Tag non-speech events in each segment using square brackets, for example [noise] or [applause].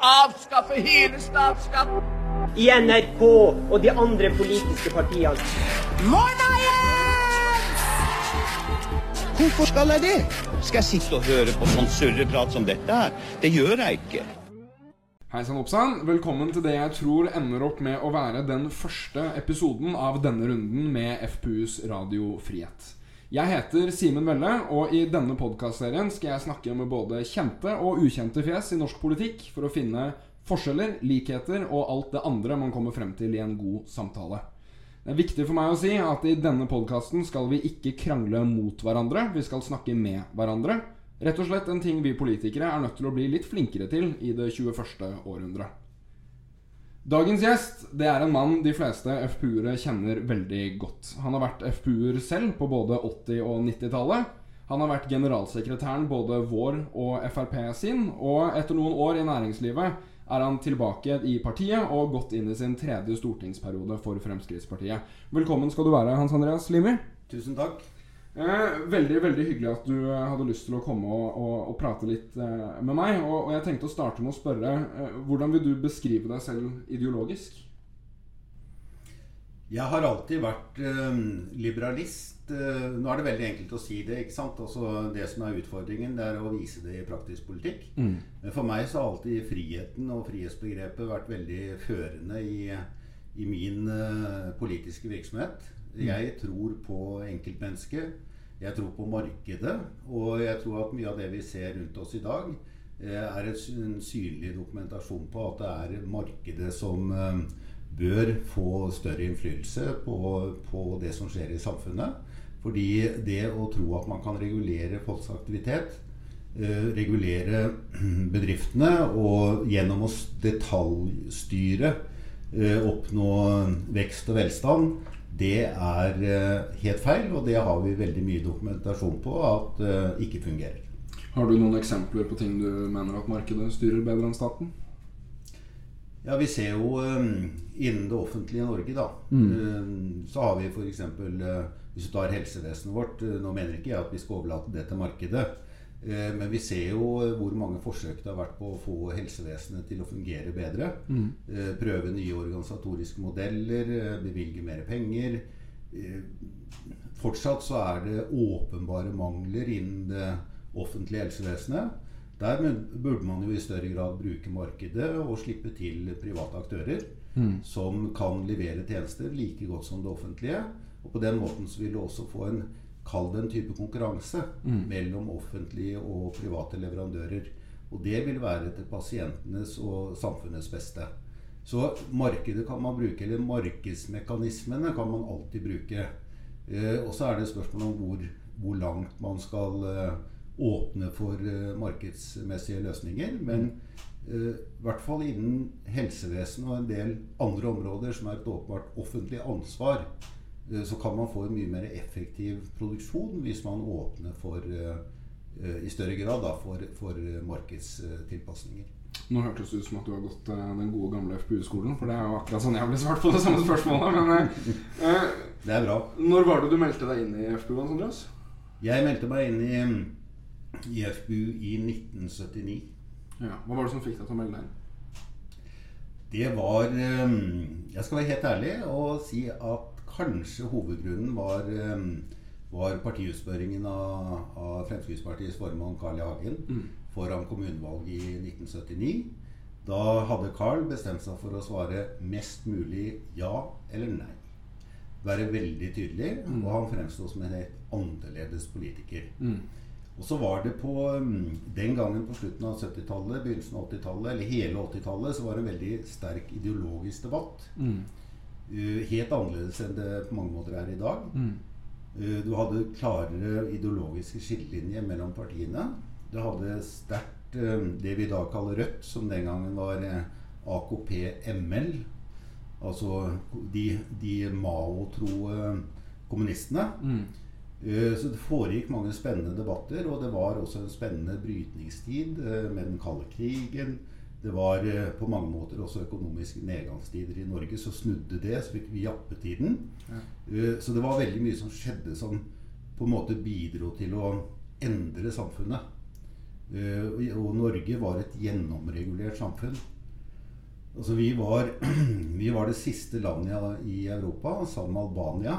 avskaffe hele statsskatten. I NRK og de andre politiske partiene. Morna, Jens! Hvorfor skal jeg det? Skal jeg sitte og høre på sånn surreprat som dette her? Det gjør jeg ikke. Hei sann oppsann. Velkommen til det jeg tror ender opp med å være den første episoden av denne runden med FPUs Radio Frihet. Jeg heter Simen Velle, og i denne podkastserien skal jeg snakke med både kjente og ukjente fjes i norsk politikk for å finne forskjeller, likheter og alt det andre man kommer frem til i en god samtale. Det er viktig for meg å si at i denne podkasten skal vi ikke krangle mot hverandre, vi skal snakke med hverandre. Rett og slett en ting vi politikere er nødt til å bli litt flinkere til i det 21. århundret. Dagens gjest det er en mann de fleste FPU-ere kjenner veldig godt. Han har vært FPU-er selv på både 80- og 90-tallet. Han har vært generalsekretæren både vår og Frp sin, og etter noen år i næringslivet er han tilbake i partiet og gått inn i sin tredje stortingsperiode for Fremskrittspartiet. Velkommen skal du være, Hans Andreas Limi. Tusen takk. Eh, veldig veldig hyggelig at du eh, hadde lyst til å komme og, og, og prate litt eh, med meg. Og, og, jeg tenkte å starte med å spørre eh, hvordan vil du beskrive deg selv ideologisk? Jeg har alltid vært eh, liberalist. Eh, nå er det veldig enkelt å si det. ikke sant? Altså, det som er utfordringen, det er å vise det i praktisk politikk. Mm. for meg så har alltid friheten og frihetsbegrepet vært veldig førende i, i min politiske virksomhet. Jeg tror på enkeltmennesket. Jeg tror på markedet. Og jeg tror at mye av det vi ser rundt oss i dag, er en synlig dokumentasjon på at det er markedet som bør få større innflytelse på, på det som skjer i samfunnet. Fordi det å tro at man kan regulere folks aktivitet, regulere [clears throat] bedriftene og gjennom å detaljstyre oppnå vekst og velstand, det er helt feil, og det har vi veldig mye dokumentasjon på at uh, ikke fungerer. Har du noen eksempler på ting du mener at markedet styrer bedre enn staten? Ja, Vi ser jo um, innen det offentlige Norge, da, mm. så har vi f.eks. Hvis du tar helsevesenet vårt Nå mener ikke jeg at vi skal overlate det til markedet. Uh, men vi ser jo hvor mange forsøk det har vært på å få helsevesenet til å fungere bedre. Mm. Prøve nye organisatoriske modeller, bevilge mer penger. Fortsatt så er det åpenbare mangler innen det offentlige helsevesenet. Der burde man jo i større grad bruke markedet og slippe til private aktører mm. som kan levere tjenester like godt som det offentlige. Og på den måten så vil du også få en Kall det en type konkurranse mm. mellom offentlige og private leverandører. Og det vil være til pasientenes og samfunnets beste. Så markedet kan man bruke, eller markedsmekanismene kan man alltid bruke. Eh, og så er det spørsmål om hvor, hvor langt man skal eh, åpne for eh, markedsmessige løsninger. Men uh, i hvert fall innen helsevesenet og en del andre områder som er et åpenbart offentlig ansvar, så kan man få en mye mer effektiv produksjon hvis man åpner for i større grad da, for, for markedstilpasninger. Nå hørtes det ut som at du har gått den gode gamle FPU-skolen. For det er jo akkurat sånn jeg ble svart på det samme spørsmålet. Men, [laughs] det er bra. Når var det du meldte deg inn i FPU, Hans Andreas? Jeg meldte meg inn i i FPU i 1979. Ja, Hva var det som fikk deg til å melde deg inn? Det var Jeg skal være helt ærlig og si at kanskje hovedgrunnen var, var partiutspørringen av, av, Fremskrittspartiets formann Carl I. Hagen mm. foran kommunevalget i 1979. Da hadde Carl bestemt seg for å svare mest mulig ja eller nei. Være veldig tydelig, mm. og han fremsto som en helt annerledes politiker. Mm. Og så var det på Den gangen på slutten av 70-tallet, begynnelsen av 80-tallet, eller hele 80-tallet, så var det en veldig sterk ideologisk debatt. Mm. Uh, helt annerledes enn det på mange måter er i dag. Mm. Uh, du hadde klarere ideologiske skillelinjer mellom partiene. Du hadde sterkt uh, det vi i dag kaller Rødt, som den gangen var AKP-ML. Altså de, de Mao-tro kommunistene. Mm. Eh, så det foregikk mange spennende debatter, og det var også en spennende brytningstid eh, med den kalde krigen. Det var eh, på mange måter også økonomiske nedgangstider i Norge. Så snudde det, så fikk vi jappetiden. Ja. Så det var veldig mye som skjedde som på en måte bidro til å endre samfunnet. Eh, og- Norge var et gjennomregulert samfunn. Altså vi var, [clears throat] vi var det siste landet i Europa, sammen med Albania,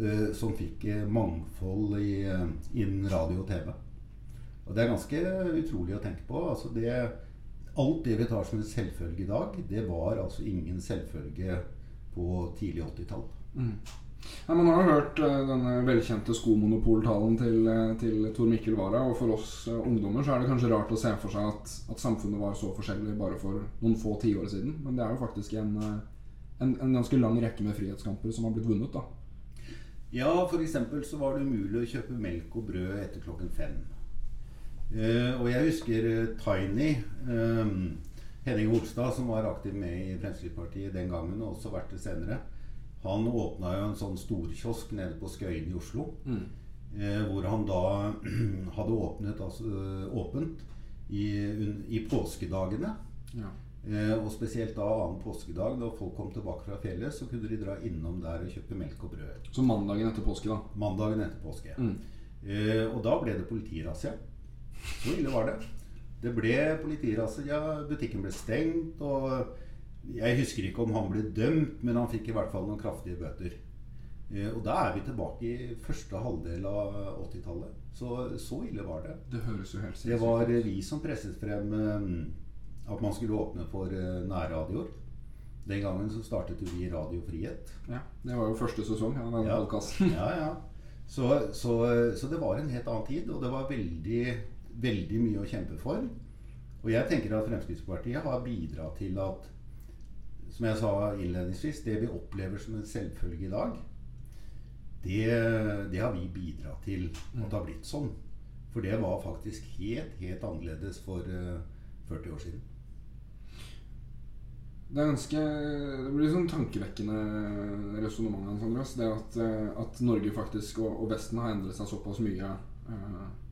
eh, som fikk eh, mangfold i, eh, innen radio og TV. Og det er ganske utrolig å tenke på. Altså det, alt det vi tar som en selvfølge i dag, det var altså ingen selvfølge på tidlig 80-tall. Ja, man har jo hørt eh, denne velkjente skomonopoltalen til, eh, til Tor Mikkel Wara. Og for oss eh, ungdommer så er det kanskje rart å se for seg at, at samfunnet var så forskjellig bare for noen få tiår siden. Men det er jo faktisk en, en, en ganske lang rekke med frihetskamper som har blitt vunnet. da Ja, f.eks. så var det umulig å kjøpe melk og brød etter klokken fem. Eh, og jeg husker uh, Tiny um, Henning Holstad, som var aktiv med i Fremskrittspartiet den gangen, og også vært det senere. Han åpna jo en sånn storkiosk nede på Skøyen i Oslo. Eh, hvor han da [clears throat] hadde åpnet altså, åpent i, un- i påskedagene. Ja. Og spesielt da annen påskedag, da folk kom tilbake fra fjellet, så kunne de dra innom der og kjøpe melk og brød. Så mandagen etter påske, da. Mandagen etter påske. Mm. Og da ble det politirazzia. Så ille var det. Det ble politirazzia, butikken ble stengt, og jeg husker ikke om han ble dømt, men han fikk i hvert fall noen kraftige bøter. Eh, og da er vi tilbake i første halvdel av 80-tallet. Så, så ille var det. Det høres jo helt Det var vi som presset frem eh, at man skulle åpne for eh, nærradioer. Den gangen så startet vi Radio Frihet. Ja, det var jo første sesong av den Ja. podkasten. Ja, ja. Så, så, så det var en helt annen tid, og det var veldig, veldig mye å kjempe for. Og jeg tenker at Fremskrittspartiet har bidratt til at, som jeg sa innledningsvis, det vi opplever som en selvfølge i dag, det, det har vi bidratt til at det har blitt sånn. For det var faktisk helt, helt annerledes for eh, 40 år siden. Det er ganske Det blir sånn tankevekkende resonnement Andreas. Det at, eh, at Norge faktisk og, og Vesten har endret seg såpass mye eh, ba-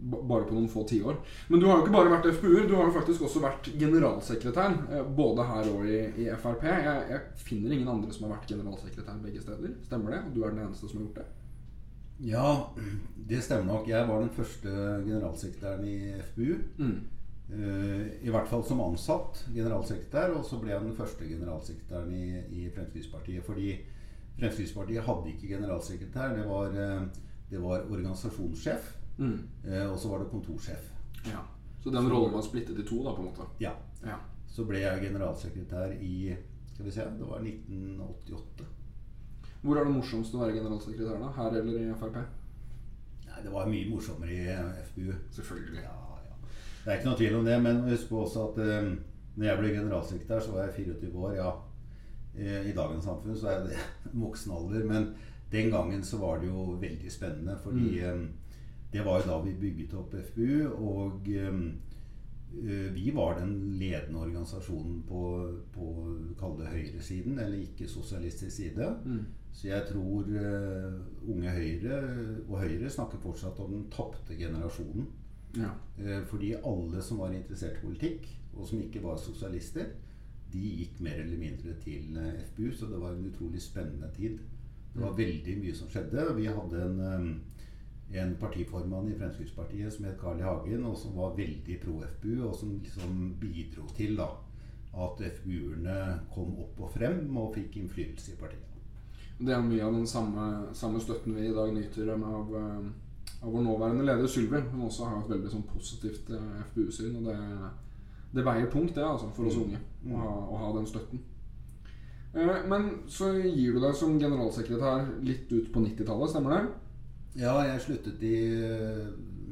bare på noen få tiår. Men du har jo ikke bare vært FPU-er, du har jo faktisk også vært generalsekretær. eh, Både her og i, i Frp. Jeg, jeg finner ingen andre som har vært generalsekretær begge steder. Stemmer det? Og du er den eneste som har gjort det? Ja, det stemmer nok. Jeg var den første generalsekretæren i FPU. Mm. Eh, I hvert fall som ansatt generalsekretær, og så ble jeg den første generalsekretæren i, i Fremskrittspartiet. Fordi Fremskrittspartiet hadde ikke generalsekretær. Det var, eh, det var organisasjonssjef, Mm. eh, og så var det kontorsjef. Ja. Så den rollen var splittet i to, da, på en måte? Ja. Ja. Så ble jeg generalsekretær i skal vi se, det var 1988. Hvor er det morsomst å være generalsekretær, da? Her eller i Frp? Nei, det var mye morsommere i FBU. Selvfølgelig. Ja, ja. Det er ikke noe tvil om det, men husk på også at eh, når jeg ble generalsekretær, så var jeg 24 år. Ja, eh, i dagens samfunn så er det [laughs] voksen alder, men den gangen så var det jo veldig spennende, fordi eh, det var jo da vi bygget opp FBU. og eh, eh, vi var den ledende organisasjonen på, på kall det høyresiden, eller ikke-sosialistisk side. Mm. Så jeg tror eh, unge Høyre og Høyre snakker fortsatt om den tapte generasjonen. Ja. Eh, fordi alle som var interessert i politikk, og som ikke var sosialister, de gikk mer eller mindre til FBU, så det var en utrolig spennende tid. Det var veldig mye som skjedde. Vi hadde en, eh, en partiformann i Fremskrittspartiet som het Carl I. Hagen, og som var veldig pro FPU, og som liksom bidro til da, at FPU-erne kom opp og frem og fikk innflytelse i partiet. Det er mye av den samme, samme støtten vi i dag nyter av, eh, av vår nåværende leder Sylvi. Hun også har et veldig sånn positivt eh, FPU-syn. Og det, det veier tungt, det, altså, for oss Mm. unge å ha, å ha den støtten. Eh, Men så gir du deg som generalsekretær litt ut på 90-tallet, stemmer det? Ja, jeg sluttet i eh,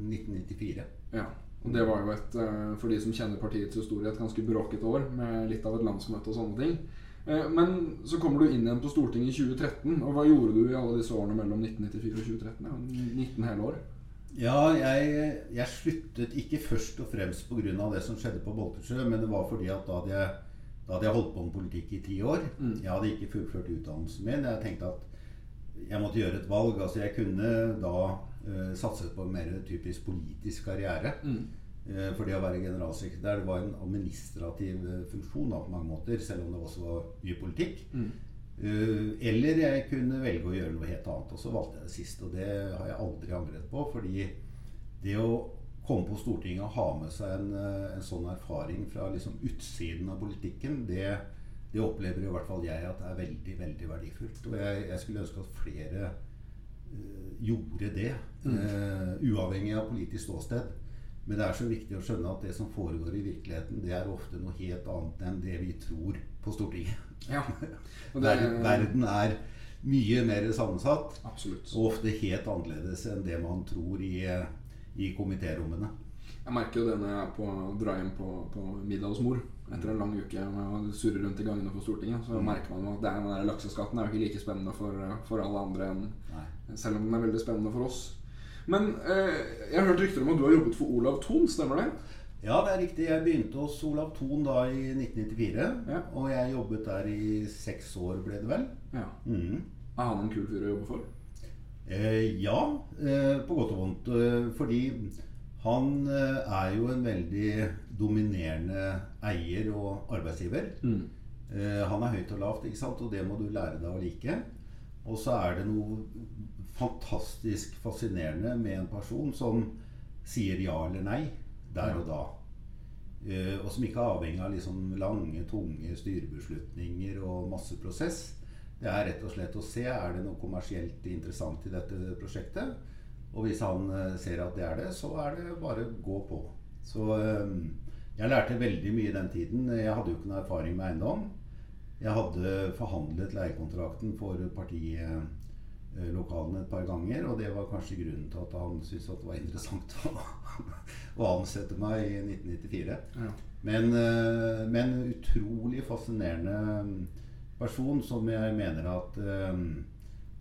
1994. Ja. Og det var jo et, eh, for de som kjenner partiets historie, et ganske bråket år med litt av et landsmøte og sånne ting. Eh, Men så kommer du inn igjen på Stortinget i 2013. Og hva gjorde du i alle disse årene mellom 1994 og 2013? 19 hele år. Ja, jeg, jeg sluttet ikke først og fremst pga. det som skjedde på Boltesjø, men det var fordi at da hadde jeg, da hadde jeg holdt på med politikk i ti år. Mm. Jeg hadde ikke fullført utdannelsen min. Jeg tenkte at jeg måtte gjøre et valg. Altså Jeg kunne da uh, satset på en mer typisk politisk karriere. Mm. Uh, for det å være generalsekretær det var en administrativ eh, funksjon da, på mange måter, selv om det også var mye politikk. Mm. Uh, eller jeg kunne velge å gjøre noe helt annet. Og så valgte jeg det siste, og det har jeg aldri angret på. Fordi det å komme på Stortinget og ha med seg en, eh, en sånn erfaring fra liksom utsiden av politikken, det, det opplever i hvert fall jeg at er veldig veldig verdifullt. Og jeg, jeg skulle ønske at flere uh, gjorde det, uh, uavhengig av politisk ståsted. Men det er så viktig å skjønne at det som foregår i virkeligheten, det er ofte noe helt annet enn det vi tror på Stortinget. Ja. [laughs] Det, Ver- Verden er mye mer sammensatt, Absolutt. og ofte helt annerledes enn det man tror i, i komitérommene. Jeg merker jo det når jeg er på drar hjem på, på middag hos mor etter en lang uke med å surre rundt i gangene på Stortinget. Så merker man at den der lakseskatten er jo ikke like spennende for, for alle andre enn Nei. Selv om den er veldig spennende for oss. Men eh, jeg har hørt rykter om at du har jobbet for Olav Thon, stemmer det? Ja, det er riktig. Jeg begynte hos Olav Thon da i 1994. Ja. Og jeg jobbet der i seks år, ble det vel. Ja. Mm. Er han en kul fyr å jobbe for? Eh, ja, eh, på godt og vondt. Eh, fordi han eh, er jo en veldig dominerende eier og arbeidsgiver. Eh, han er høyt og lavt, ikke sant? og det må du lære deg å like. Og så er det noe fantastisk fascinerende med en person som sier ja eller nei der og da. Eh, og som ikke er avhengig av liksom lange, tunge styrebeslutninger og masse prosess. Det er rett og slett å se er det noe kommersielt interessant i dette prosjektet. Og hvis han eh, ser at det er det, så er det bare å gå på. Så eh, jeg lærte veldig mye i den tiden. Jeg hadde jo ikke noe erfaring med eiendom. Jeg hadde forhandlet leiekontrakten for partilokalene et par ganger, og det var kanskje grunnen til at han syntes at det var interessant å, [laughs] å ansette meg i 1994. Ja. Men, eh, men utrolig fascinerende person som jeg mener at eh,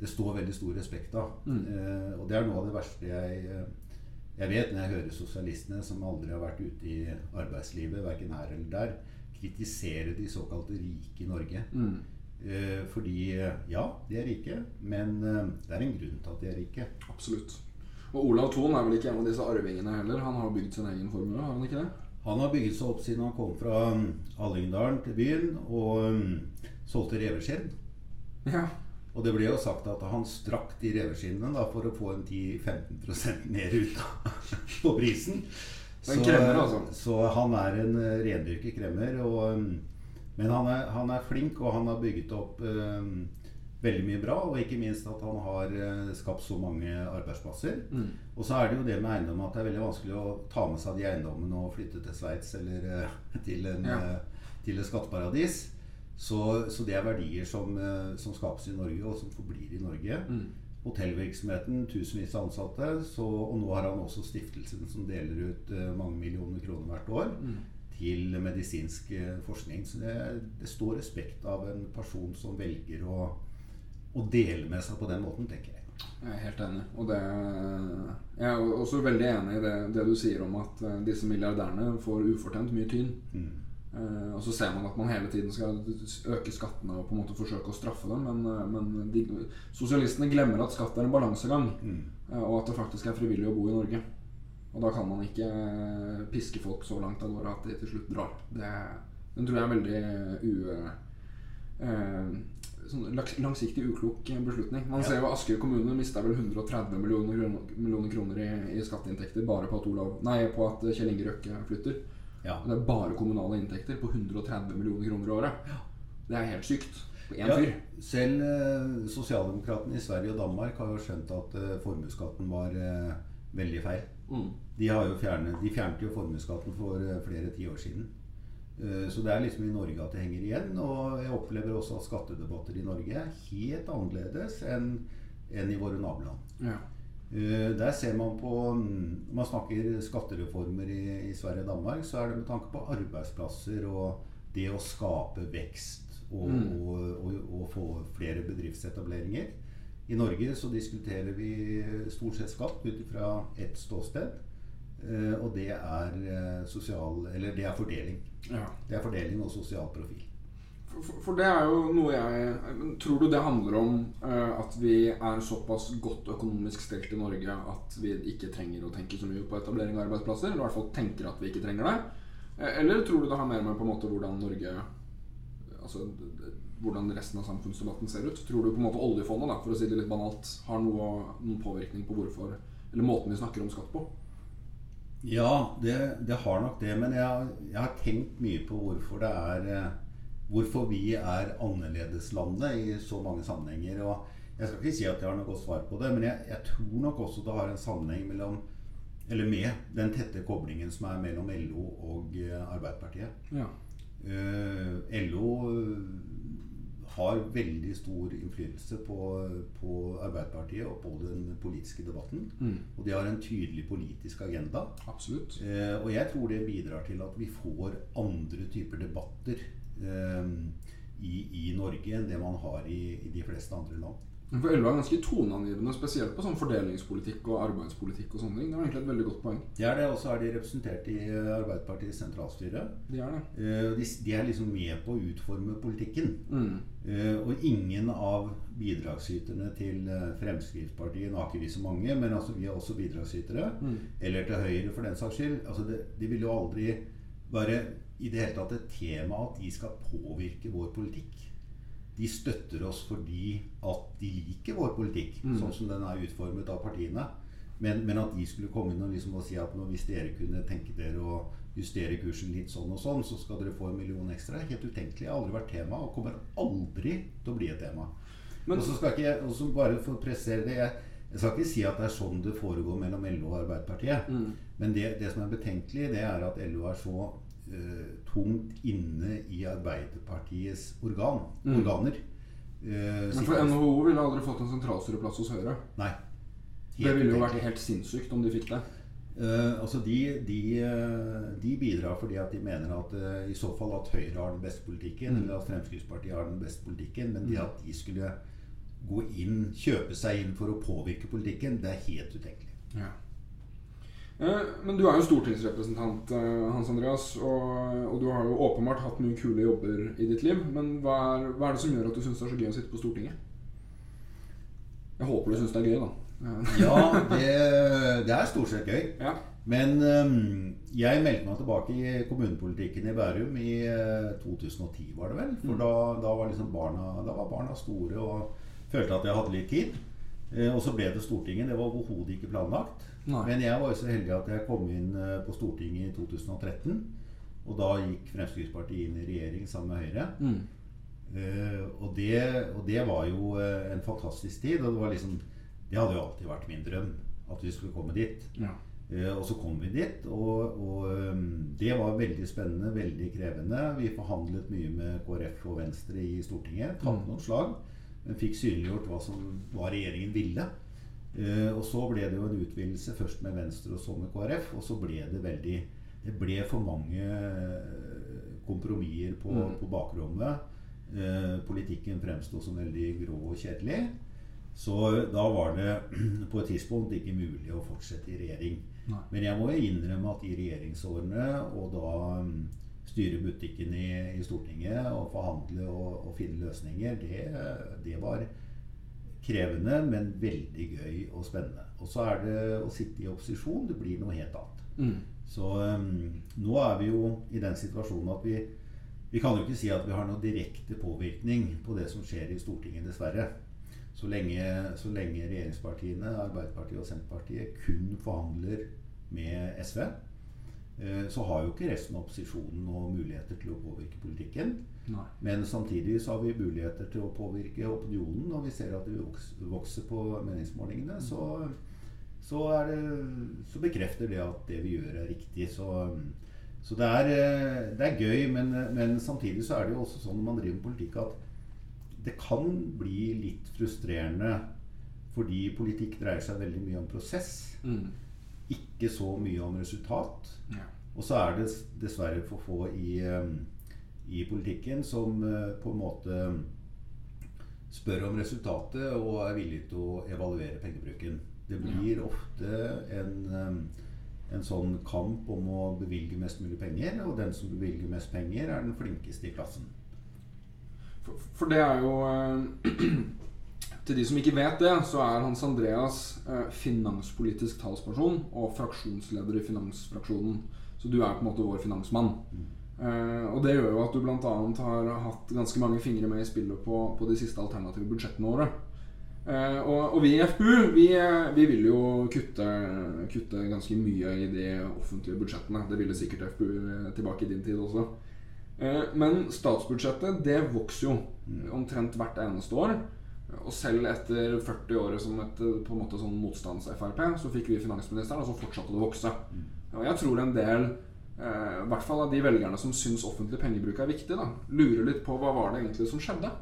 det står veldig stor respekt av. Mm. Eh, og det er noe av det verste jeg, jeg vet når jeg hører sosialistene som aldri har vært ute i arbeidslivet, verken her eller der, kritisere de såkalte rike i Norge. Mm. Eh, fordi ja, de er rike, men eh, det er en grunn til at de er rike. Absolutt. Og Olav Thon er vel ikke en av disse arvingene heller? Han har bygd sin egen formue, har han ikke det? Han har bygget seg opp siden han kom fra Hallingdalen til byen og um, solgte reveskjell. Ja. Og det ble jo sagt at han strakk de reveskinnene for å få en 10-15 mer ut [laughs] på prisen. Så, kremmer, altså. så han er en uh, rendyrket kremmer. Og, um, men han er, han er flink, og han har bygget opp um, veldig mye bra. Og ikke minst at han har uh, skapt så mange arbeidsplasser. Mm. Og så er det jo det med eiendom at det er veldig vanskelig å ta med seg de eiendommene og flytte til Sveits eller eh, [laughs] til, en, Ja. eh, til et skatteparadis. Så, så det er verdier som, eh, som skapes i Norge, og som forblir i Norge. Mm. Hotellvirksomheten, tusenvis av ansatte. Så, og nå har han også stiftelsen som deler ut eh, mange millioner kroner hvert år Mm. til medisinsk eh, forskning. Så det, det står respekt av en person som velger å, å dele med seg på den måten, tenker jeg. Jeg er helt enig. Og det, jeg er også veldig enig i det, det du sier om at disse milliardærene får ufortjent mye tyn. Mm. Eh, og så ser man at man hele tiden skal øke skattene og på en måte forsøke å straffe dem. Men, eh, men de, sosialistene glemmer at skatt er en balansegang, Mm. eh, og at det faktisk er frivillig å bo i Norge. Og da kan man ikke piske folk så langt av gårde at de til slutt drar. Det, den tror jeg er veldig u... sånn langsiktig uklok beslutning. Man Ja. ser jo Asker kommune mista vel 130 millioner kroner, millioner kroner i, i skatteinntekter bare på at, Olav, nei, på at Kjell Inge Røkke flytter. Ja. Det er bare kommunale inntekter på 130 millioner kroner i året. Det er helt sykt. Ja, selv eh, sosialdemokratene i Sverige og Danmark har jo skjønt at eh, formuesskatten var eh, veldig feil. Mm. De, har jo fjernet, de fjernet jo formuesskatten for eh, flere tiår siden. Eh, så det er liksom i Norge at det henger igjen. Og jeg opplever også at skattedebatter i Norge er helt annerledes enn enn i våre naboland. Ja. Eh, Der ser man på mm, Når man snakker skattereformer i, i Sverige og Danmark, så er det med tanke på arbeidsplasser og det å skape vekst og, Mm. og, og, og få flere bedriftsetableringer. I Norge så diskuterer vi stort sett skatt ut fra ett ståsted. eh, Og det er eh, sosial Eller det er fordeling. ja. Det er fordeling og sosial profil. For, for- det er jo noe jeg Tror du det handler om uh, at vi er såpass godt økonomisk stelt i Norge at vi ikke trenger å tenke så mye på etablering av arbeidsplasser? Eller i hvert fall tenker at vi ikke trenger det? Eh, Eller tror du det har mer med på en måte hvordan Norge Altså hvordan resten av samfunnsdebatten ser ut? Tror du på en måte oljefondet, da, for å si det litt banalt, har noe, noen påvirkning på hvorfor Eller måten vi snakker om skatt på? Ja, det, det har nok det. Men jeg, jeg har tenkt mye på hvorfor det er eh, Hvorfor vi er annerledeslandet i så mange sammenhenger. Og jeg skal ikke si at jeg har noe godt svar på det, men jeg, jeg tror nok også det har en sammenheng mellom eller med den tette koblingen som er mellom LO og eh, Arbeiderpartiet. Ja. Uh, LO eh, har veldig stor innflytelse på, på Arbeiderpartiet og på den politiske debatten. Mm. Og de har en tydelig politisk agenda. Absolutt. Uh, og jeg tror det bidrar til at vi får andre typer debatter eh, i, i Norge enn det man har i, i de fleste andre land. For LO er ganske toneangivende, spesielt på sånn fordelingspolitikk og arbeidspolitikk og sånne ting. Det var egentlig et veldig godt poeng. Det er det, og så er de representert i eh, Arbeiderpartiets sentralstyre. De er det. Eh, de, de er liksom med på å utforme politikken. Mm. Eh, og ingen av bidragsyterne til Fremskrittspartiet Nå har ikke vi så mange, men altså vi er også bidragsytere. Mm. Eller til Høyre, for den saks skyld. Altså det, de vil jo aldri være i det hele tatt et tema at de skal påvirke vår politikk. De støtter oss fordi at de liker vår politikk, Mm. sånn som den er utformet av partiene. Men, men at de skulle komme inn og, liksom og si at nå, hvis dere kunne tenke dere å justere kursen litt sånn og sånn, så skal dere få en million ekstra. Helt utenkelig. Har aldri vært tema, og kommer aldri til å bli et tema. Men- og så skal ikke jeg, og så bare for å pressere det jeg, jeg skal ikke si at det er sånn det foregår mellom LO og Arbeiderpartiet. Mm. Men det, det som er betenkelig, det er at LO er så tungt inne i Arbeiderpartiets organ, Mm. organer. Eh, Men for NHO ville aldri fått en sentralstyreplass hos Høyre. Nei. Det ville jo vært helt sinnssykt om de fikk det. Uh, altså de, de, eh, de bidrar fordi at de mener at uh, i så fall at Høyre har den beste politikken, Mm. eller at Fremskrittspartiet har den beste politikken. Men det at de skulle gå inn, kjøpe seg inn for å påvirke politikken, det er helt utenkelig. Ja. Eh, Men du er jo stortingsrepresentant, eh, Hans Andreas, og, og du har jo åpenbart hatt mye kule jobber i ditt liv. Men hva er, hva er det som gjør at du syns det er så gøy å sitte på Stortinget? Jeg håper du syns det er gøy, da. [laughs] Ja, det, det er stort sett gøy. Ja. Men øhm, jeg meldte meg tilbake i kommunepolitikken i Bærum i eh, 2010, var det vel. For Mm. da, da, var liksom barna, da var barna store og følte at jeg hadde litt tid. Eh, og så ble det Stortinget. Det var overhodet ikke planlagt. Nei. Men jeg var jo så heldig at jeg kom inn eh, på Stortinget i 2013. Og da gikk Fremskrittspartiet inn i regjering sammen med Høyre. Mm. Uh, og, det, og det var jo eh, en fantastisk tid. Og det var liksom Det hadde jo alltid vært min drøm at vi skulle komme dit. Ja. Uh, og så kom vi dit, og, og um, det var veldig spennende, veldig krevende. Vi forhandlet mye med KrF og Venstre i Stortinget. Tapte Mm. noen slag, men fikk synliggjort hva som hva regjeringen ville. Eh, og så ble det jo en utvidelse, først med Venstre og så med KrF. Og så ble det veldig Det ble for mange eh, kompromisser på, Mm. på bakrommet. Eh, politikken fremsto som veldig grå og kjedelig. Så da var det [clears throat] på et tidspunkt ikke mulig å fortsette i regjering. Nei. Men jeg må jo innrømme at i regjeringsårene, og da um, styre butikken i, i Stortinget og forhandle og, og finne løsninger, det, det var krevende, men veldig gøy og spennende. Og så er det å sitte i opposisjon. Det blir noe helt annet. Mm. Så um, nå er vi jo i den situasjonen at vi Vi kan jo ikke si at vi har noen direkte påvirkning på det som skjer i Stortinget, dessverre. Så lenge, så lenge regjeringspartiene, Arbeiderpartiet og Senterpartiet, kun forhandler med SV, så har jo ikke resten av opposisjonen noen muligheter til å påvirke politikken. Nei. Men samtidig så har vi muligheter til å påvirke opinionen. Når vi ser at det vokser på meningsmålingene, så, så, er det, så bekrefter det at det vi gjør, er riktig. Så, så det, er, eh, det er gøy, men, men samtidig så er det jo også sånn når man driver med politikk, at det kan bli litt frustrerende fordi politikk dreier seg veldig mye om prosess, Mm. Ikke så mye om resultat. Ja. Og så er det dessverre for få i, i politikken som eh, på en måte spør om resultatet og er villig til å evaluere pengebruken. Det blir ofte en, en sånn kamp om å bevilge mest mulig penger, og den som bevilger mest penger, er den flinkeste i klassen. For, for det er jo [clears throat] Til de som ikke vet det, så er Hans Andreas eh, finanspolitisk talsperson og fraksjonsleder i finansfraksjonen. Så du er på en måte vår finansmann. Eh, og det gjør jo at du bl.a. har hatt ganske mange fingre med i spillet på, på de siste alternative budsjettene våre. Eh, og, og vi i FPU vi, vi vil jo kutte, kutte ganske mye i de offentlige budsjettene. Det ville sikkert FPU tilbake i din tid også. Eh, men statsbudsjettet det vokser jo omtrent hvert eneste år. Og selv etter 40 år som et på en måte sånn motstands-Frp, så fikk vi finansministeren, og så fortsatte det å vokse. Og jeg tror en del, eh, i hvert fall av de velgerne som syns offentlig pengebruk er viktig, da, lurer litt på hva var det egentlig som skjedde.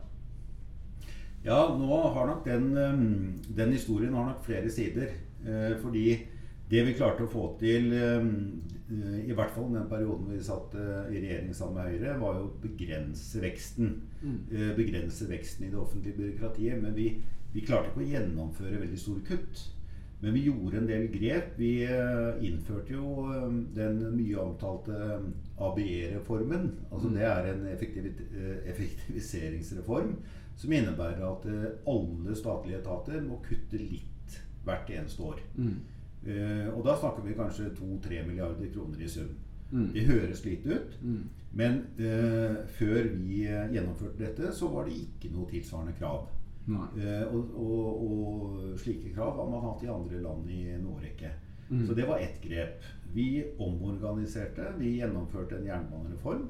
Ja, nå har nok den, um, den historien har nok flere sider. Eh, fordi det vi klarte å få til, um, eh, i hvert fall den perioden vi satt eh, i regjering sammen med Høyre, var jo å begrense veksten. Eh, Begrense veksten i det offentlige byråkratiet. Men vi, vi klarte ikke å gjennomføre veldig store kutt. Men vi gjorde en del grep. Vi innførte jo eh, den mye omtalte eh, ABE-reformen. Altså Det er en effektivi- effektiviseringsreform som innebærer at alle statlige etater må kutte litt hvert eneste år. Eh, og da snakker vi kanskje 2-3 milliarder kroner i sum. Mm. Det høres lite ut, men eh, før vi eh, gjennomførte dette, så var det ikke noe tilsvarende krav. Eh, og, og, og slike krav har man hatt i andre land i en årrekke. Mm. Så det var ett grep. Vi omorganiserte. Vi gjennomførte en jernbanereform.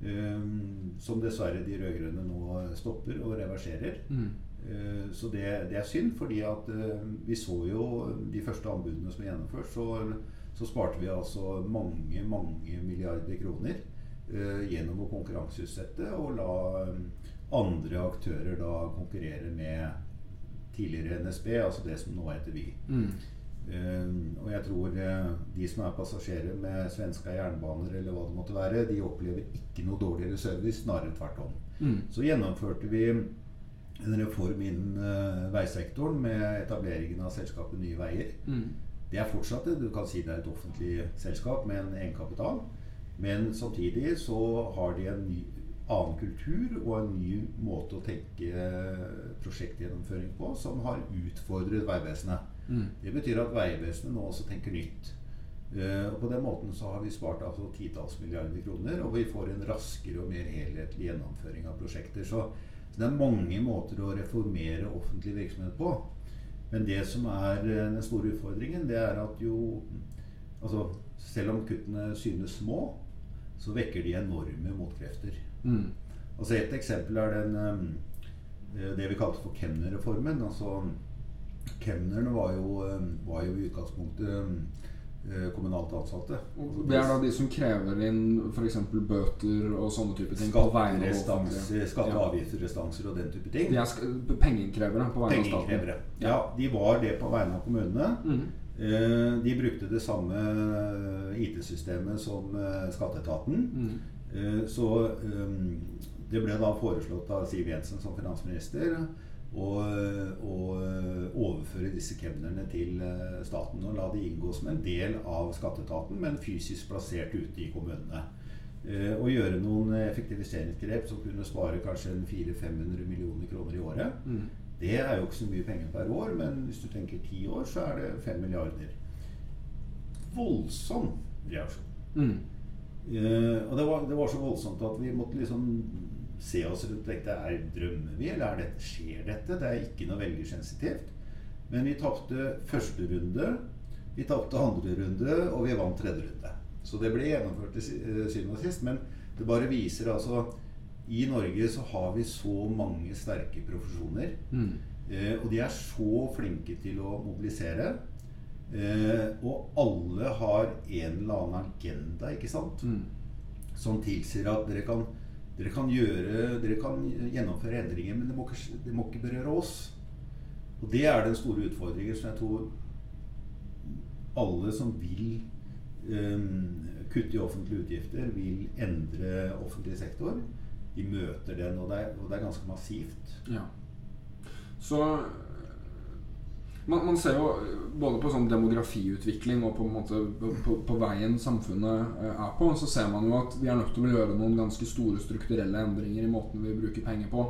Um, som dessverre de rød-grønne nå stopper og reverserer. Mm. Eh, Så det, det er synd, fordi at eh, vi så jo de første anbudene som er gjennomført, så, så sparte vi altså mange, mange milliarder kroner eh, gjennom å konkurranseutsette og la andre aktører da konkurrere med tidligere NSB, altså det som nå heter Vy. Mm. Uh, og jeg tror uh, de som er passasjerer med svenska jernbaner eller hva det måtte være, de opplever ikke noe dårligere service, snarere tvert om. Mm. Så gjennomførte vi en reform innen eh, veisektoren med etableringen av selskapet Nye Veier. Mm. Det er fortsatt det. Du kan si det er et offentlig selskap med en egenkapital. Men samtidig så har de en ny, annen kultur og en ny måte å tenke prosjektgjennomføring på som har utfordret Vegvesenet. Mm. Det betyr at Vegvesenet nå også tenker nytt. Uh, og På den måten så har vi spart altså titalls milliarder kroner, og vi får en raskere og mer helhetlig gjennomføring av prosjekter. Så, så det er mange måter å reformere offentlig virksomhet på. Men det som er eh, den store utfordringen, det er at jo Altså, selv om kuttene synes små, så vekker de enorme motkrefter. Mm. Altså Et eksempel er den, eh, det vi kalte for Kemner-reformen. Altså, Kemnerne var jo, eh, var jo i utgangspunktet eh, kommunalt ansatte. Altså, Det er da de som krever inn f.eks. bøter og sånne type ting. skatte- og avgiftsrestanser og den type ting. De er pengeinnkrevere på vegne av staten. Ja, de var det på vegne av kommunene. Mm. Eh, De brukte det samme IT-systemet som eh, Skatteetaten. Mm. Eh, Så eh, det ble da foreslått av Siv Jensen som finansminister å, og overføre disse kemnerne til eh, staten og la de inngå som en del av Skatteetaten, men fysisk plassert ute i kommunene. Å Og gjøre noen effektiviseringsgrep som kunne spare kanskje 400-500 millioner kroner i året. Mm. Det er jo ikke så mye penger per år, men hvis du tenker ti år, så er det fem milliarder. Voldsom reaksjon. Mm. Eh, og det var, det var så voldsomt at vi måtte liksom se oss rundt dette. er drømmer vi, eller er dette, skjer dette? Det er ikke noe veldig sensitivt. Men vi tapte første runde, vi tapte andre runde, og vi vant tredje runde. Så det ble gjennomført til eh, syvende og sist. Men det bare viser altså I Norge så har vi så mange sterke profesjoner. Mm. Eh, og de er så flinke til å mobilisere. Eh, og alle har en eller annen agenda, ikke sant? Mm. Som tilsier at dere kan, dere kan gjøre Dere kan gjennomføre endringer, men det må, ikke, må ikke berøre oss. Og det er den store utfordringen som jeg tror alle som vil um, kutte i offentlige utgifter, vil endre offentlig sektor. De møter den, og det er, og det er ganske massivt. Ja. Så man, man ser jo både på sånn demografiutvikling og på, måte, på, på, veien samfunnet eh, er på, så ser man jo at vi er nødt til å gjøre noen ganske store strukturelle endringer i måten vi bruker penger på.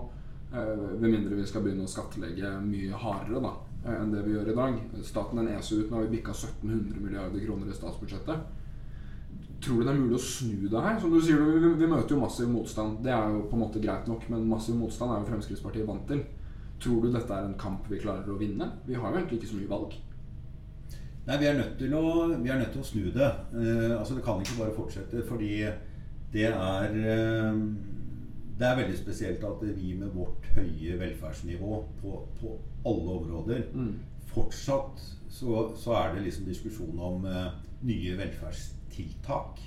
Eh, ved mindre vi skal begynne å skattlegge mye hardere da, eh, enn det vi gjør i dag. Staten den eser ut. Nå har vi bikka 1700 milliarder kroner i statsbudsjettet. Tror du det er mulig å snu det her? Som du sier, vi, vi møter jo massiv motstand. Det er jo på en måte greit nok, men massiv motstand er jo Fremskrittspartiet vant til. Tror du dette er en kamp vi klarer å vinne? Vi har jo egentlig ikke så mye valg. Nei, vi er nødt til å, vi er nødt til å snu det. Eh, altså Det kan ikke bare fortsette, fordi det er eh, Det er veldig spesielt at vi med vårt høye velferdsnivå på, på alle områder Mm. Fortsatt så, så er det liksom diskusjon om eh, nye velferdstiltak.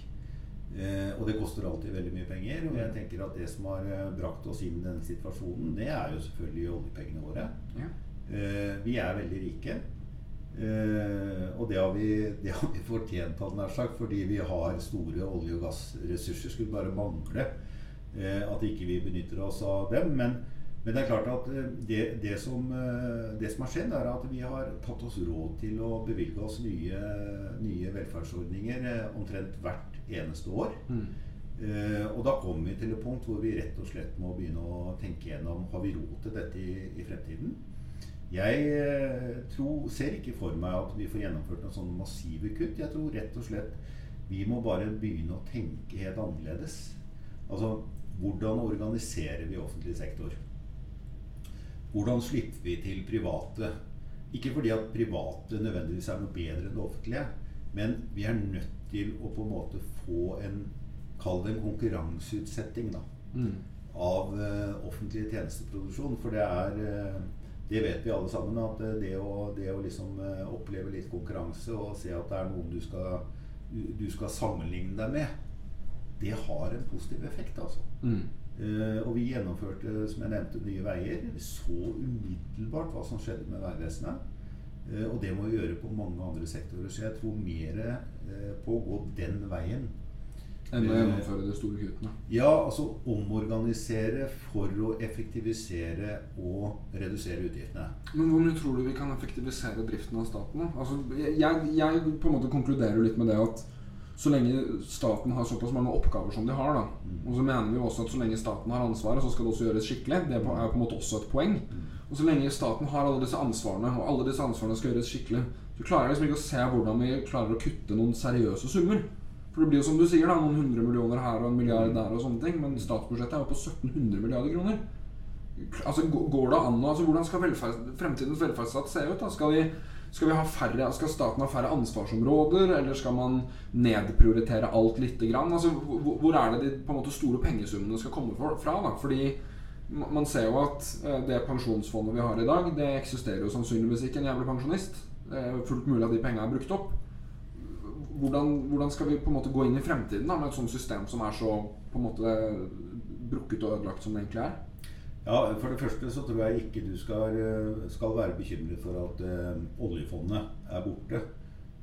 Eh, og det koster alltid veldig mye penger. Og jeg tenker at det som har eh, brakt oss inn i denne situasjonen, det er jo selvfølgelig oljepengene våre. Ja. Eh, vi er veldig rike. Eh, og det har, vi, det har vi fortjent, hadde nær sagt, fordi vi har store olje- og gassressurser. Skulle bare mangle eh, at ikke vi benytter oss av dem. Men, men det er klart at eh, det, det, som, det som har skjedd, er at vi har tatt oss råd til å bevilge oss nye, nye velferdsordninger omtrent hvert eneste år. Mm. Uh, og da kommer vi til et punkt hvor vi rett og slett må begynne å tenke gjennom har vi råd til dette i, i fremtiden. Jeg uh, tror, ser ikke for meg at vi får gjennomført noen sånne massive kutt. Jeg tror rett og slett vi må bare begynne å tenke helt annerledes. Altså hvordan organiserer vi offentlig sektor? Hvordan slipper vi til private? Ikke fordi at private nødvendigvis er noe bedre enn det offentlige, men vi er nødt til å på en måte få en Kall det en konkurranseutsetting da, Mm. av uh, offentlig tjenesteproduksjon. For det er uh, Det vet vi alle sammen, at uh, det å, det å liksom oppleve litt konkurranse og se at det er noen du skal, du, du skal sammenligne deg med, det har en positiv effekt, altså. Mm. Og vi gjennomførte, som jeg nevnte, Nye Veier. Vi så umiddelbart hva som skjedde med Vegvesenet. Eh, og det må vi gjøre på mange andre sektorer. Så jeg tror mer eh, på å gå den veien. Enn å Eh, gjennomføre de store kuttene. Ja, altså omorganisere for å effektivisere og redusere utgiftene. Men hvor mye tror du vi kan effektivisere driften av staten? Altså, jeg, jeg på en måte konkluderer litt med det at så lenge staten har såpass mange oppgaver som de har, da, og så mener vi jo også at så lenge staten har ansvaret, så skal det også gjøres skikkelig. Det er på er på en måte også et poeng. Og så lenge staten har alle disse ansvarene, og alle disse ansvarene skal gjøres skikkelig, så klarer jeg liksom ikke å se hvordan vi klarer å kutte noen seriøse summer. For det blir jo som du sier, da, noen hundre millioner her og en milliard der og sånne ting, men statsbudsjettet er jo på 1700 milliarder kroner. Altså, går det an altså, Hvordan skal velferd, fremtidens velferdsstat se ut? da? Skal, vi, skal, vi ha færre, skal staten ha færre ansvarsområder, eller skal man nedprioritere alt lite grann? Altså, hvor, hvor er det de måte store pengesummene skal komme fra? da? Fordi man ser jo at eh, det pensjonsfondet vi har i dag, det eksisterer jo sannsynligvis ikke en jævlig pensjonist. Det er fullt mulig at de pengene er brukt opp. Hvordan, hvordan skal vi på en måte gå inn i fremtiden da, med et sånt system som er så på en måte brukket og ødelagt som det egentlig er? Ja, For det første så tror jeg ikke du skal, eh, skal være bekymret for at eh, oljefondet er borte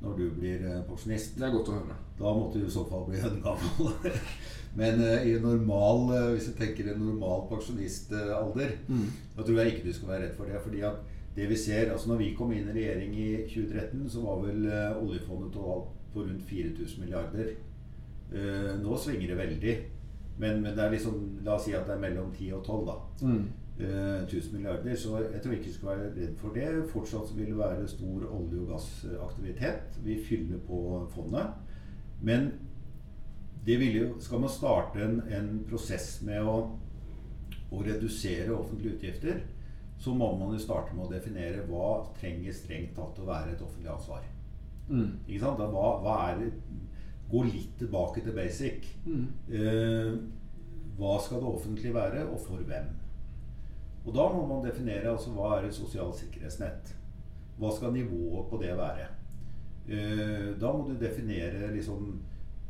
når du blir eh, pensjonist. Det er godt å høre. Da måtte du i så fall bli en gammel. [laughs] Men i i normal, eh, hvis du tenker en normal pensjonistalder, Mm. da tror jeg ikke du skal være redd for det. fordi at det vi ser, altså når vi kom inn i regjering i 2013, så var vel eh, oljefondet totalt på rundt 4000 milliarder. Eh, nå svinger det veldig. Men, men det er liksom, la oss si at det er mellom 10 og 12, da. Mm. Eh, 1000 milliarder, så jeg tror ikke vi skal være redd for det. Fortsatt vil det være stor olje- og gassaktivitet. Vi fyller på fondet. Men jo, skal man starte en, en prosess med å, å redusere offentlige utgifter, så må man jo starte med å definere hva trenger strengt tatt å være et offentlig ansvar. Mm. Ikke sant? Da, hva, hva er det Gå litt tilbake til basic. Mm. Eh, hva skal det offentlige være, og for hvem? Og da må man definere altså, hva er et sosialt sikkerhetsnett. Hva skal nivået på det være? Eh, da må du definere liksom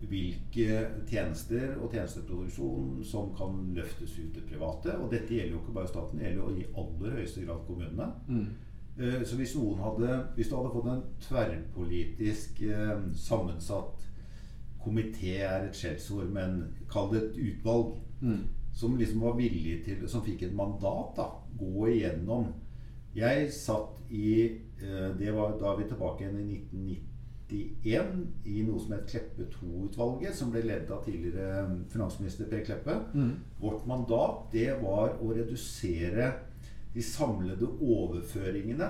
hvilke tjenester og tjenesteproduksjon som kan løftes ut til private. Og dette gjelder jo ikke bare staten, det gjelder jo i aller høyeste grad kommunene. Mm. Eh, Så hvis, hadde, hvis du hadde fått en tverrpolitisk eh, sammensatt komité er et skjellsord, men kall det et utvalg Mm. Som liksom var villig til Som fikk et mandat, da. Gå igjennom. Jeg satt i eh, Det var da vi tilbake igjen i 1991 i noe som het Kleppe II-utvalget, som ble ledd av tidligere eh, finansminister Per Kleppe. Mm. Vårt mandat det var å redusere de samlede overføringene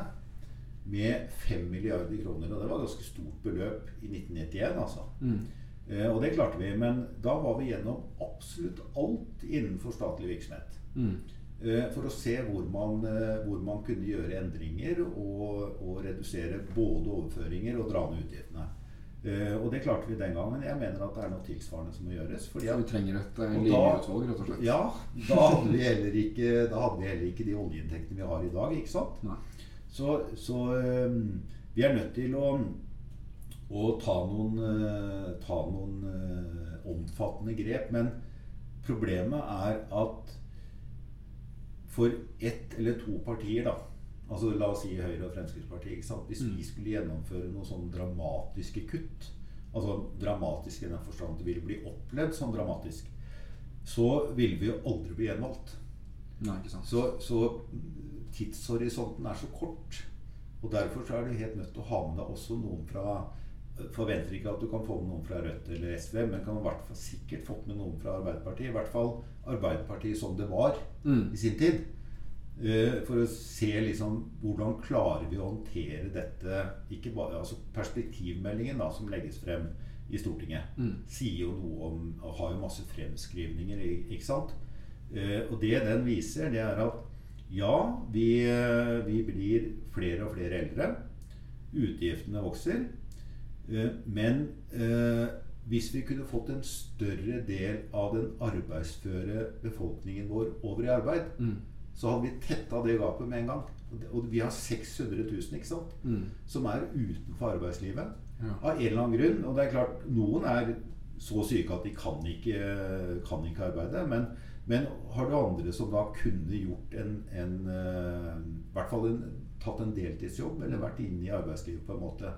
med 5 milliarder kroner. Og det var et ganske stort beløp i 1991, altså. Mm. Eh, og det klarte vi. Men da var vi gjennom absolutt alt innenfor statlig virksomhet. Mm. eh, for å se hvor man, eh, hvor man kunne gjøre endringer og, og redusere både overføringer og dra ned utgiftene. Og det klarte vi den gangen. Jeg mener at det er noe tilsvarende som må gjøres. fordi at vi trenger et linjeutvalg, rett og slett. ja, da hadde vi ikke, da hadde vi heller ikke de oljeinntektene vi har i dag. ikke sant? Så, så vi er nødt til å, å ta noen, øh, ta noen øh, omfattende grep. Men problemet er at for ett eller to partier, da altså La oss si Høyre og Fremskrittspartiet. Hvis vi skulle gjennomføre noen sånne dramatiske kutt Altså dramatisk i den forstand at det ville bli opplevd som dramatisk, så ville vi jo aldri bli gjenvalgt. Nei, ikke sant. Så, så tidshorisonten er så kort. Og derfor så er du helt nødt til å ha med deg også noen fra Forventer ikke at du kan få med noen fra Rødt eller SV, men kan i hvert fall sikkert fått med noen fra Arbeiderpartiet. I hvert fall Arbeiderpartiet som det var Mm. i sin tid. Eh, for å se liksom hvordan klarer vi å håndtere dette ikke bare, altså Perspektivmeldingen da, som legges frem i Stortinget, Mm. sier jo noe om og har jo masse fremskrivninger. Ikke sant? Eh, og det den viser, det er at ja, vi, eh, vi blir flere og flere eldre. Utgiftene vokser. Eh, men eh, hvis vi kunne fått en større del av den arbeidsføre befolkningen vår over i arbeid, Mm. så hadde vi tetta det gapet med en gang. Og vi har 600 000 ikke sant? Mm. som er utenfor arbeidslivet. Ja. Av en eller annen grunn. Og det er klart, noen er så syke at de kan ikke, kan ikke arbeide. Men, men har du andre som da kunne gjort en, en eh, I hvert fall en, tatt en deltidsjobb eller vært inne i arbeidslivet på en måte.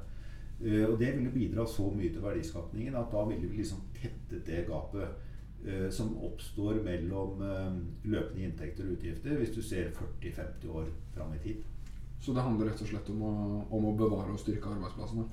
Eh, og det ville bidra så mye til verdiskapningen at da ville vi liksom tettet det gapet eh, som oppstår mellom eh, løpende inntekter og utgifter hvis du ser 40-50 år fram i tid. Så det handler rett og slett om å, om å bevare og styrke arbeidsplassene.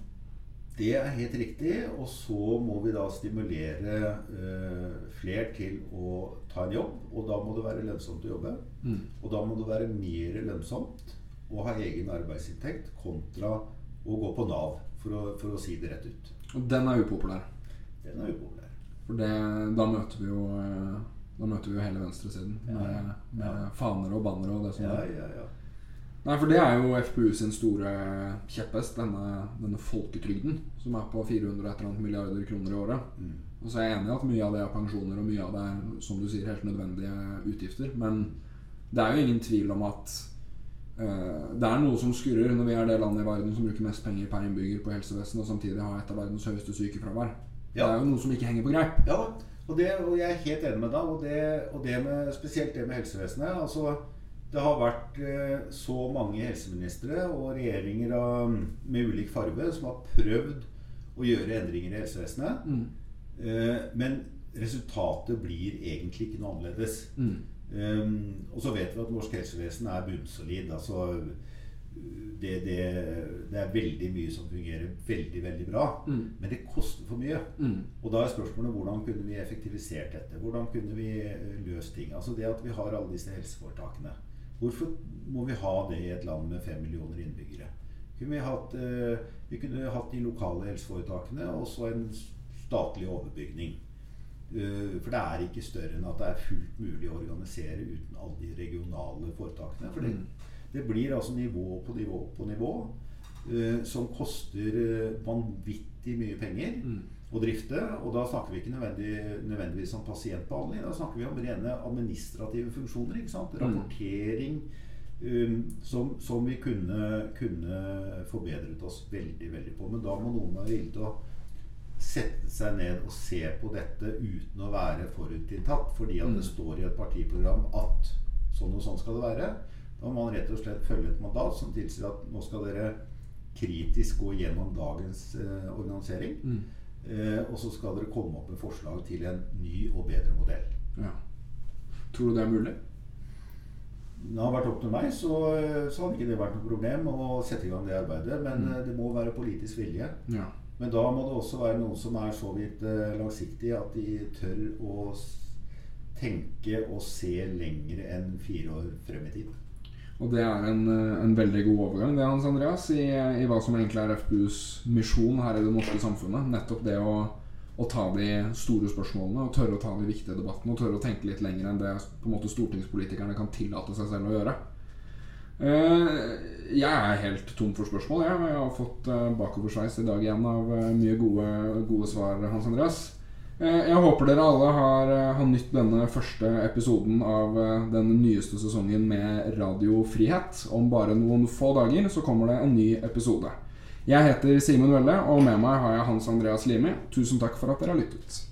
Det er helt riktig. Og så må vi da stimulere eh, flere til å ta en jobb. Og da må det være lønnsomt å jobbe. Mm. Og da må det være mer lønnsomt å ha egen arbeidsinntekt kontra å gå på Nav, for å, for å si det rett ut. Og den er upopulær. Den er upopulær. For det, da møter vi jo eh, Da møter vi jo hele venstresiden med, Ja. med Ja. faner og bannere og det som Ja, ja, ja. Nei, for det er jo FPU sin store kjepphest, denne, denne folketrygden, som er på 400 et eller annet milliarder kroner i året. Mm. Og så er jeg enig i at mye av det er pensjoner, og mye av det er, som du sier, helt nødvendige utgifter. Men det er jo ingen tvil om at det er noe som skurrer når vi er det landet i verden som bruker mest penger per innbygger på helsevesenet, og samtidig har et av verdens høyeste sykefravær. Det er jo noe som ikke henger på greip. Ja. Og, det, og jeg er helt enig med deg. Og, det, og det med, spesielt det med helsevesenet. Altså, det har vært eh, så mange helseministre og regjeringer av, med ulik farge som har prøvd å gjøre endringer i helsevesenet. Mm. Eh, men resultatet blir egentlig ikke noe annerledes. Mm. Um, og så vet vi at norsk helsevesen er bunnsolid. Altså, det, det, det er veldig mye som fungerer veldig, veldig bra. Mm. Men det koster for mye. Mm. Og da er spørsmålet hvordan kunne vi effektivisert dette? Hvordan kunne vi eh, løst ting? Altså det at vi har alle disse helseforetakene. Hvorfor må vi ha det i et land med fem millioner innbyggere? Kunne vi, hatt, eh, vi kunne hatt de lokale helseforetakene og så en statlig overbygning. Eh, For det er ikke større enn at det er fullt mulig å organisere uten alle de regionale foretakene. For det, det blir altså nivå på nivå på nivå eh, som koster eh, vanvittig mye penger Mm. å drifte. Og da snakker vi ikke nødvendig, nødvendigvis om pasientbehandling. Da snakker vi om rene administrative funksjoner. sant? Rapportering. um, som, som vi kunne, kunne forbedret oss veldig veldig på. Men da må noen være villig til å sette seg ned og se på dette uten å være forutinntatt. Fordi at det står i et partiprogram at sånn og sånn skal det være. Da må man rett og slett følge et mandat som tilsier at nå skal dere kritisk gå gjennom dagens eh, organisering. Mm. Eh, og så skal dere komme opp med forslag til en ny og bedre modell. Ja. Tror du det er mulig? Det har vært opp til meg, så, eh, så hadde ikke det vært noe problem å sette i gang det arbeidet. Men Mm. eh, det må være politisk vilje. Ja. Men da må det også være noen som er så vidt eh, langsiktige at de tør å tenke og se lenger enn fire år frem i tid. Og det er en, eh, en veldig god overgang det, Hans Andreas, i, i hva som egentlig er FPUs misjon her i det norske samfunnet. Nettopp det å å ta de store spørsmålene og tørre å ta de viktige debattene og tørre å tenke litt lenger enn det på en måte stortingspolitikerne kan tillate seg selv å gjøre. Eh, jeg er helt tom for spørsmål. Jeg, har fått eh, bakoversveis i dag igjen av eh, mye gode, gode svar, Hans Andreas. Jeg håper dere alle har, har nytt denne første episoden av den nyeste sesongen med Radio Frihet. Om bare noen få dager så kommer det en ny episode. Jeg heter Simen Velle, og med meg har jeg Hans Andreas Limi. Tusen takk for at dere har lyttet.